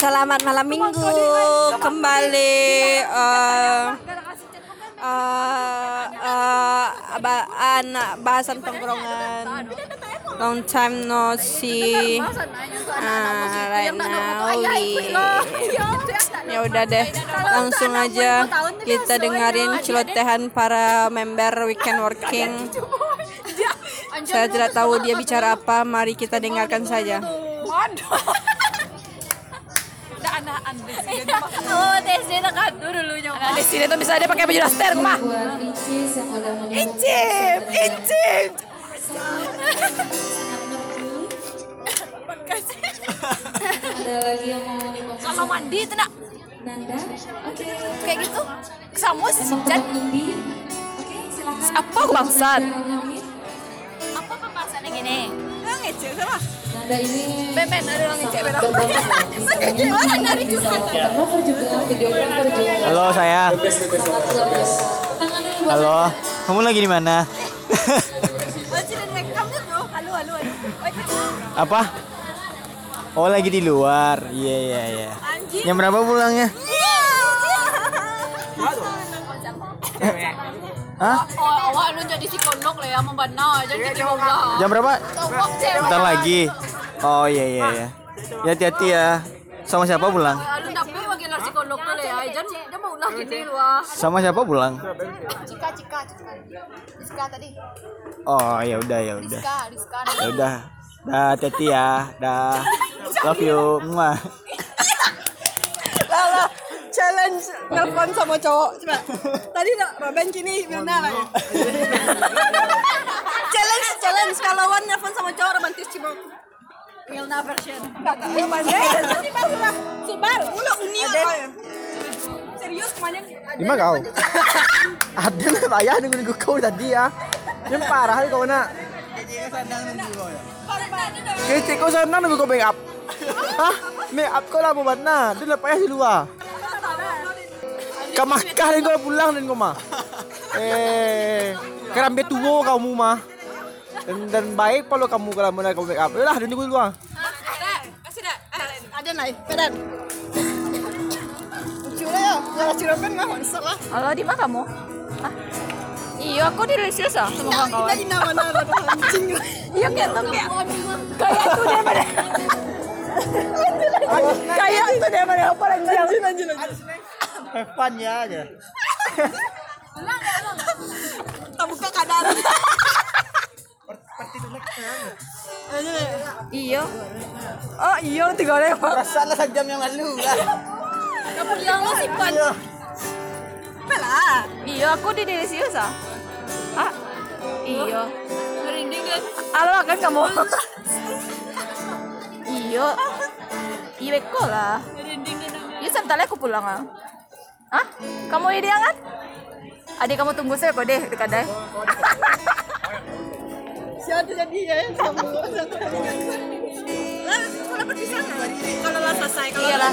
Selamat malam minggu. kembali eh eh eh, ba- anak bahasan tongkrongan. Long time no see. Ah right now we ya udah deh langsung aja kita dengerin celotehan para member weekend working. Saya tidak tahu dia bicara apa mari kita dengarkan saja Oh, TSD nakado dulunya. Nah, di sini tuh bisa dia pakai baju daster mah. Incip, incip. ada lagi yang mau menikmati Kalau mandi itu nak Nanda oke kayak gitu. Samus emang dan Apa bangsat? apa pembahasannya gini? Nanda ini ben ada orang ngecek lah misalnya bisa fotografer juga videografer juga Halo saya. sangat luar biasa tangan dulu buat Halo. Kamu lagi di mana? Halo halo halo. Apa? Oh lagi di luar. Iya iya iya. Jam berapa pulangnya? Hah? Oh, awak lu jadi psikolog lah ya membana jadi kita ngobrol. Jam berapa? Bentar lagi. Oh iya iya iya. Ya hati-hati ya. Sama siapa pulang? Ya. Ah. Sama siapa pulang? Cika cika cika. Rizka tadi. Oh ya udah ya udah. Rizka Rizka. Ya udah. Dah hati-hati ya. Dah. Love you. Muah. Lala, challenge nelpon sama cowok coba. Tadi nak Raben kini Mirna lah. challenge, challenge kalau Wan nelpon sama cowok romantis coba. Subar, mulu uni Serius ke mana? Di mana kau? Ada lah ayah nunggu kau tadi ya. Yang parah kau nak. Kecik kau sana nunggu kau make up. Hah? Make up kau lah na. Dia lepas di luar. Dan kau pulang dan kau mah. Eh, kerambe tua kau mu mah. Dan, dan baik kalau kamu kalau mana kau make up. Lah, luar. Kasih dah. Ada naik, pedan. Lucu lah ya. Mah. Halo di mana kamu? Hah? Iya aku di ah sama kawan-kawan. Kita ina mana ada anjing. Iya kayak tuh kayak kayak tuh dia pada kayak tuh dia pada apa lagi Anjing, anjing, anjing. Fun ya aja. Tak buka Iya. Oh iya tiga lewat. Perasaan lah jam yang lalu lah. Kamu bilang lo sih pan. Lah. Iya aku di Lesius ah. Hah? Iya. Merinding kan? Halo kan kamu? iya. Iya kok lah. Iya sebentar aku pulang ah. Hah? Kamu ide kan? Adik kamu tunggu saya kok deh dekat deh. Siapa jadi ya? Kamu. Kalau lah selesai, kalau Iya lah.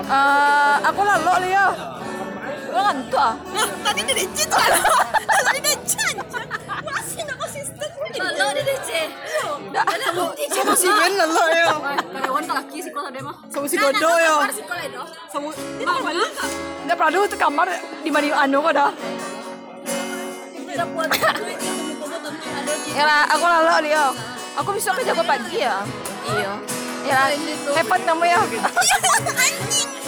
Eh, aku lalu Leo. Lo ngantuk ah? Nah, tadi dia decit tuh. Tadi. Masih nak konsisten. Lalu di DC. Dah, kamu Sama si Ben lah ya. Karyawan laki sih kalau dia mah. Sama si Godo ya. Sama? Dia pernah dulu tuh kamar di mana anu kok dah. Ya aku lalu Leo. Aku besok ke jago pagi ya. Iya. Ya fun kamu ya.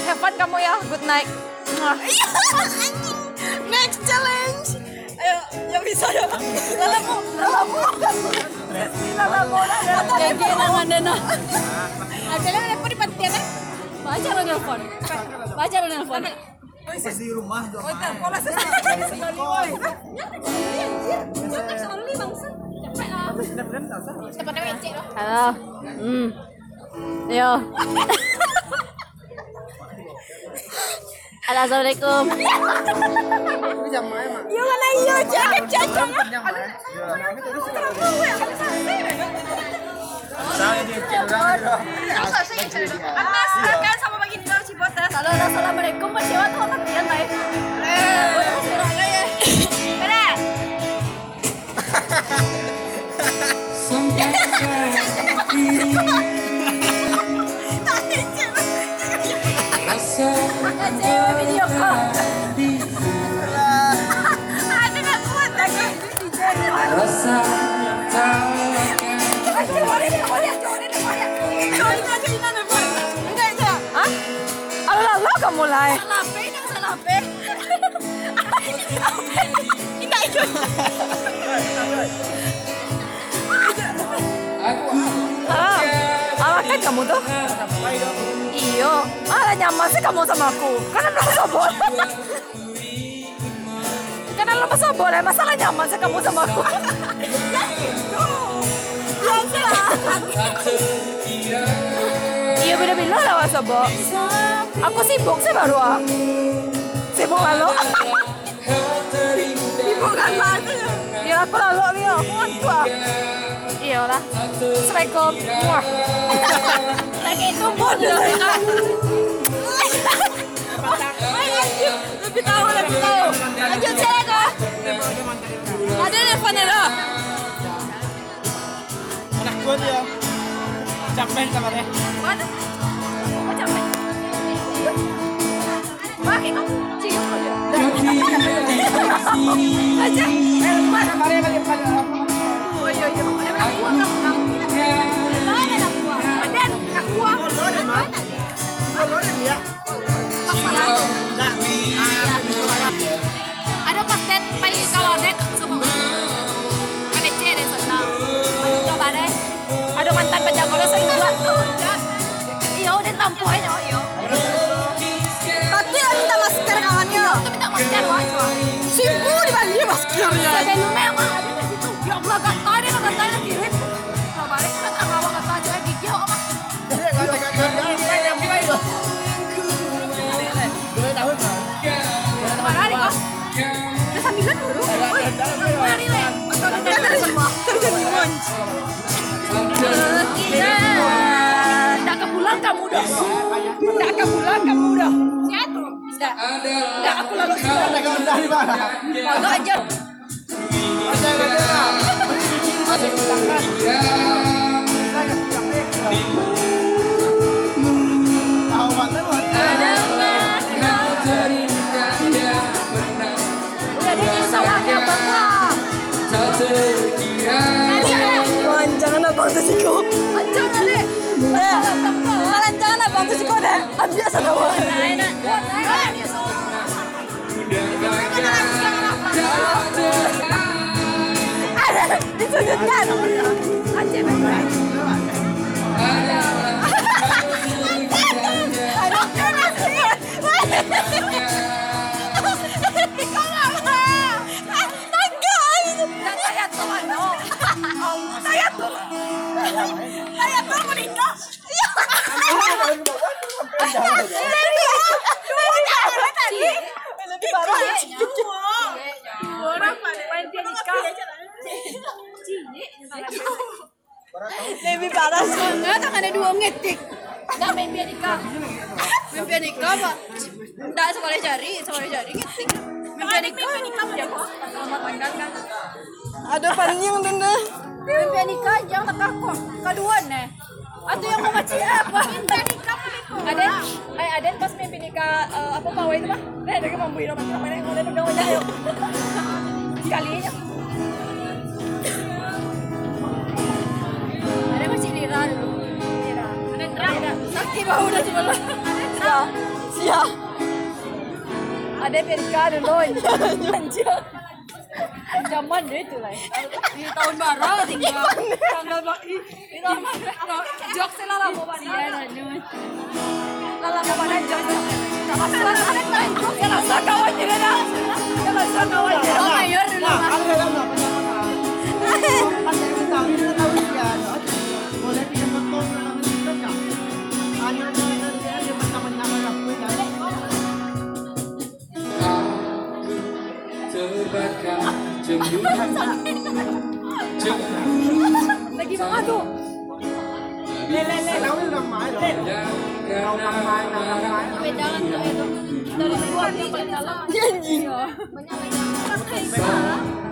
Have fun kamu ya. Good night. Mwah. Next challenge. Ayo, yang bisa ya. Lalamu, lalamu. Lalamu. Jadi nangan. Ada yang nelfon di pantian? Baca lo nelfon. Baca lo nelfon. Di rumah dong. Pola selesai. Halo. Hmm. Yo. Halo, Assalamualaikum. Yung mana iyo, jangan jangan. Saya Atas, akan Halo, Assalamualaikum. Mas Dewa tuh apa dia nih? Mulai. aku Ah, ah kan kamu tuh? Iyo, malah nyaman sih kamu sama aku. Karena lo sobol. Karena lo sobol, ya masalah nyaman sih kamu sama aku. Iya beda-beda lah Mas Sobo. Aku sibuk sih baru ah. Sibuk lalu. Sibuk kan Iya aku lalu Rio, aku kan tua. Iya lah. Assalamualaikum. Wah. Lagi itu bodoh. Lebih tahu, lebih tahu. Lanjut saya kok. Ada telepon ada. Anak gua dia. Capek sama dia. Mana? Kok capek? Pakai kok cium aja. Aja. Eh, mana? Mari balik pada Oh iya iya. Buah. dia. Ada Tidak ke pulang kamu dah. Tidak ke pulang kamu dah. Tidak. Tidak aku lalu sudah. Dari mana? Lalu aja. Tahu abang tu siko deh. Ambil sana wah. Ada ditunjukkan. Aceh baik. Kan Saya dong. Saya tuh. Lebih parah. Lebih parah banget, ada dua ngetik. Nggak main pianika. Main pianika apa? Nggak sekolah jari, sekolah jari ngetik. Main pianika, main pianika. Ada panjang tanda. Main pianika jangan tak aku. Kedua nih. Atau yang mau macam apa? Main pianika Ada, eh ada pas main pianika eh, apa pawai itu mah? Nah, dari mampu itu macam mana yang udah udah udah yuk. Sekali aja. Ada masih lira dulu. Lira. Ada lira. Sakti bahu udah cuma lah. Sia. Sia. Ada pianika dulu. Anjir. Zaman deh itu lah. Di tahun baru tinggal. Tanggal bagi. Di tahun baru. Jok selalu mau pada. Lala mau pada jok. Sama selalu ada jok. Yang rasa kawan jadi dah. Yang rasa kawan jadi. Oh mayor dulu. จึงรู้ทันจึงรู้ตกี้มาดูเล่นเล่นเล่นแล้วไม่ทำไม้เหรอเล่นเราทำไม้ทำไม้เป็นด้านตัวตัวเองตัวเองเป็นด้านเย็จริงเยันยังไม่ใจไปหา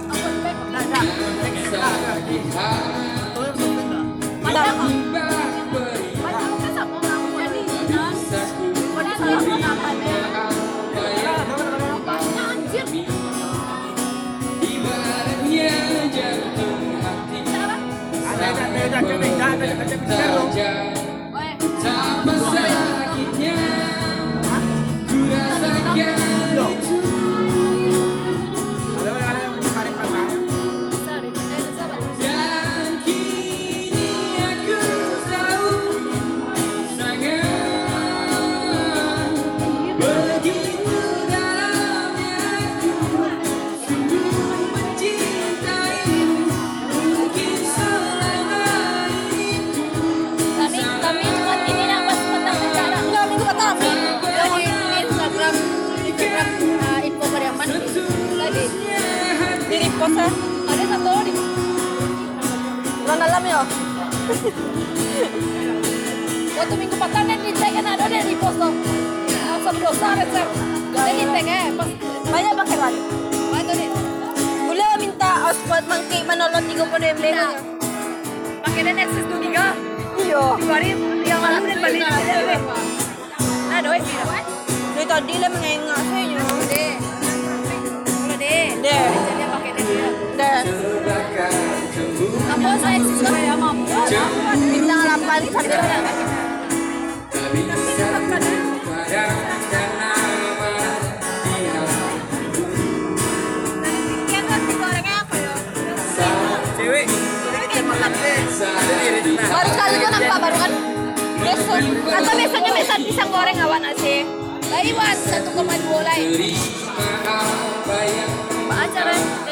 เอาคนไปกับดักดักตัวเองเนเหรอมา Kami Ah. Satu di Orang dalam ya. waktu minggu petang dan kan ada di tuh. Langsung dosa resep. Dan di tag eh pas Banyak pakai ban. itu di Boleh minta hotspot mangki menolong 30 MB kan? pakai dan akses tuh tiga. Iya. Dikeluarin yang lalu dan balik. Nah, doi sih. Dari tadi lah mengengak saya. Deh. Udah deh. Deh. Jadi pakai deh dia. Dah. Apa saya eksis kayak mampu. Bintang 8 sampai Cewek. Baru sekali gua nampak baru kan. Besok atau besoknya besok pisang goreng awan sih. Laiwan 1,2 lain. Pak acara jadi dia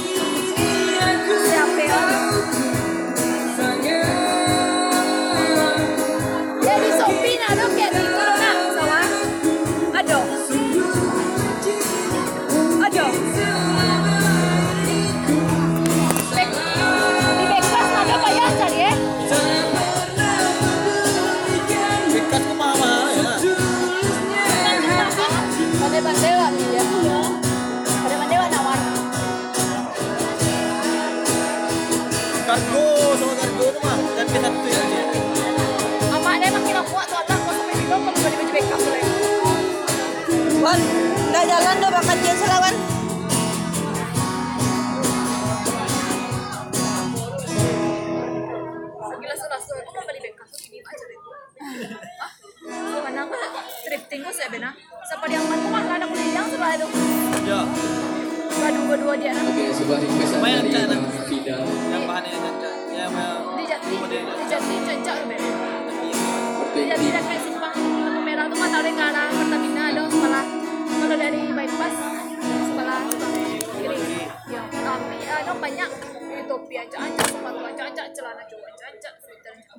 saya benar. Siapa yang mana mah ada kulit yang sebelah itu. Ya. Aduh dua-dua dia nak. Oke, sebuah request dari Fidal. Yang bahannya cacat. Ya, ya. Di jati, di jati benar. Di Seperti jati kayak simpang lampu merah tuh mah tahu deh ke arah Pertamina ada sebelah. Kalau dari bypass sebelah kiri. Ya, tapi ada banyak Utopia cancak, sepatu cancak, celana cowok cancak, sweater cancak.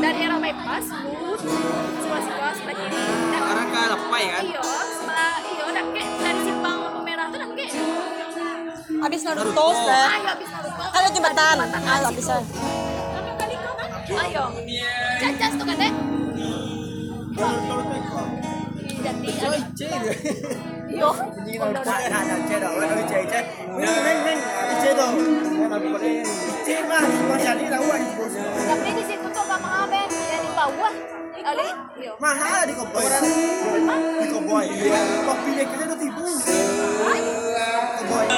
Dari arah bypass lurus sebelah sebelah sebelah kiri dan Arah ke lepai kan? iyo sebelah iyo dan kayak dari simpang lampu merah tuh dan kayak Habis Naruto dah. ayo habis Naruto. Ada jembatan. Ah, kau kan ayo cacas tuh kan dek jadi tapi di bawah iyo Mahal di koboi. Di koboi. Kopi kita tipu. Koboi.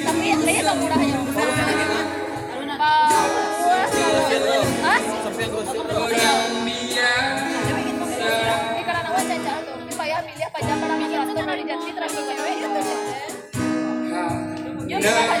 tapi lihat Ya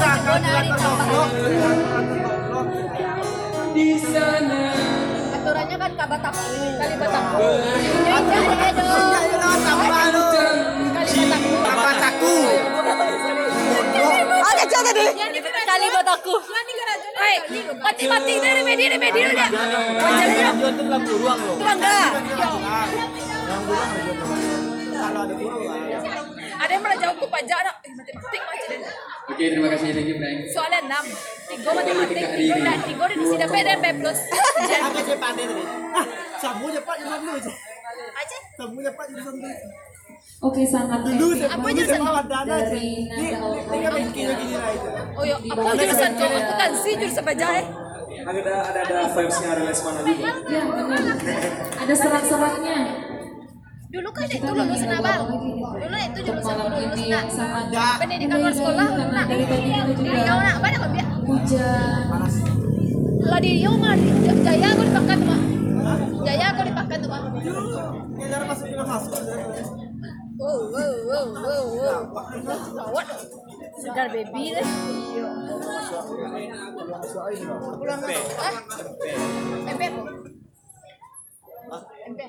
Barcelona ditambah aturannya kan kabataku kali bataku. Kali tadi. Kali mati mati dari media dari media dalam ruang loh. itu. Kalau ada yang pernah jawab ku pajak nak. Eh, matematik macam deh. Oke, terima kasih you, Frank. Soalnya enam, tiga matematik, tiga dan tiga dan isi dapat dan plus. Apa sih pandai tadi? Ah, samu cepat jurusan dulu aja. Aja. Cepat jurusan. Oke, sangat Dulu Apa jurusan kau? aja. Dari Ini kan bikin gini lah itu. Oh yo, apa jurusan kau? Akuntansi jurusan pajak eh. ada ada ada vibesnya ada Ya, benar. Ada serak-seraknya. Dulu kan itu lulus nabal. Dulu itu jurusan lulus nak. Pendidikan luar sekolah nak. dari tadi kita juga Kau nak apa nak biar? hujan. Lah di mah Jaya aku dipakai tuh mah. Jaya aku dipakai tuh mah. Masuk kita masuk. Wow wow wow wow wow. Gawat. Sedar baby deh. Bulan Ah? MP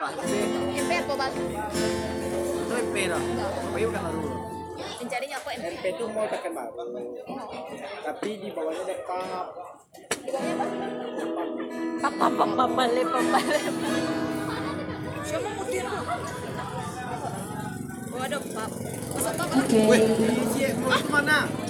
apa? MP. MP apa bal? Itu MP lah. Apa itu kan lalu. Mencarinya apa MP? MP itu mau tekan bawah. Tapi di bawahnya ada pap. Papa papa bale papa Siapa mutir? Oh ada pap. Masa pap? Oke, Isi mau itu mana? kali ini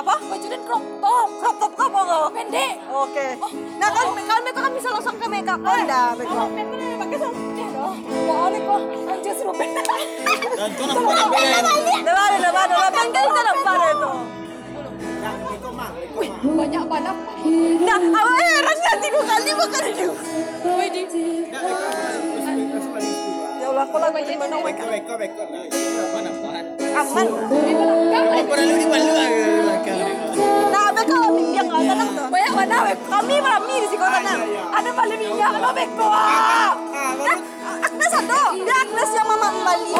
Apa? Bajuan crop top. Crop top kau mau pendek. Oke. Nah kan kalau mereka kan bisa langsung ke makeup Honda mereka. pendek pakai sampai dong. Boleh kok. Anjir suruh pendek. Dan kau nampak yang beda yang Depan depan depan kan depan itu. itu mah. Banyak banget. Nah, awak heran nanti dua kali itu. Kau lagi di mana mereka? Beko beko. Mana buat? Aman. Lalu di mana lagi? Nah, mereka yang nggak tenang tuh. Banyak mana? Kami merami di sini tenang. Ada balik minyak, lo beko. Ah, Nah, Agnes ada. Dia Agnes yang mama kembali.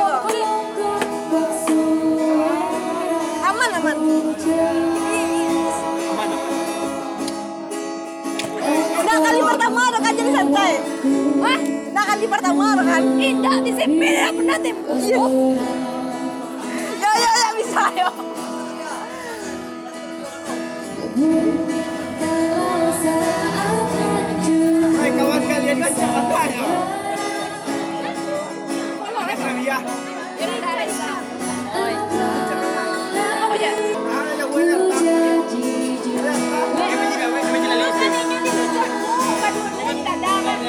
Aman aman. Nah kali pertama ada kan jadi santai. Nah kali pertama ada kan. Tidak di SMP ya pernah tembus. Ya ya ya bisa ya. Hai kawan kalian kan jangan tanya. Ya. Oh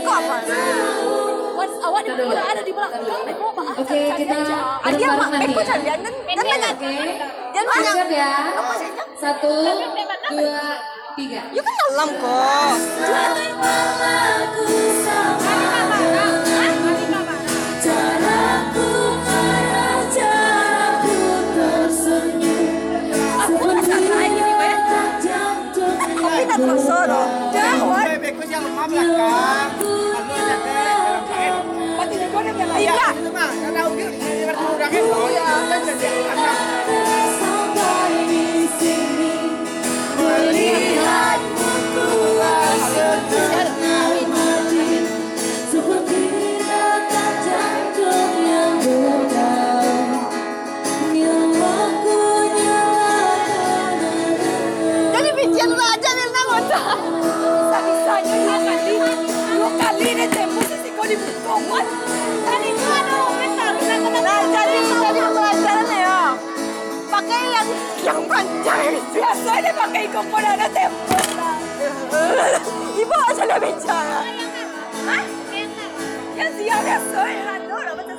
beko apa? Awak di mana ada di belakang? Beko apa? Oke, kita dia bareng mak nanti beko ya. calian kan? Dia banyak. Ya. Satu, dua, tiga. You kan dalam kok. Tapi tak tersono. Jangan. Bebekku yang lemah belakang. Karena udah di berkurangin loh. Ya, kan jadi anak.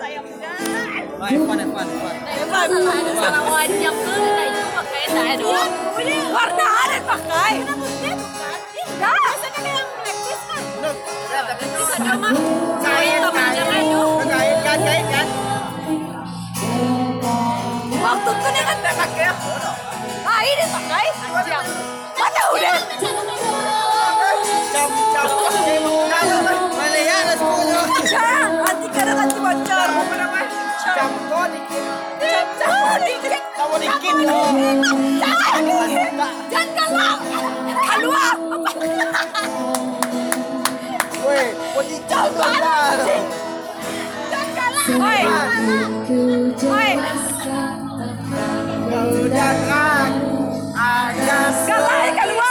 Saya muda. Fun, fun, fun. Warna ada pakai. Enggak. Kain, kain. Kain, kan, kain, kan. Waktu itu dia kan Dikit. Jangan. Jangan. Keluar. Kau dikit. Jangan. Jangan kalah. Oi. Oi. Jangan. Ada keluar.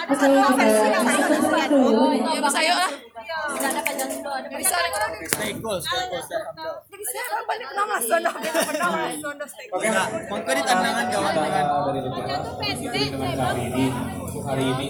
Lah. Bisa Stay cool, stay cool, stay humble. Stay. Oke, kawan-kawan. ini hari ini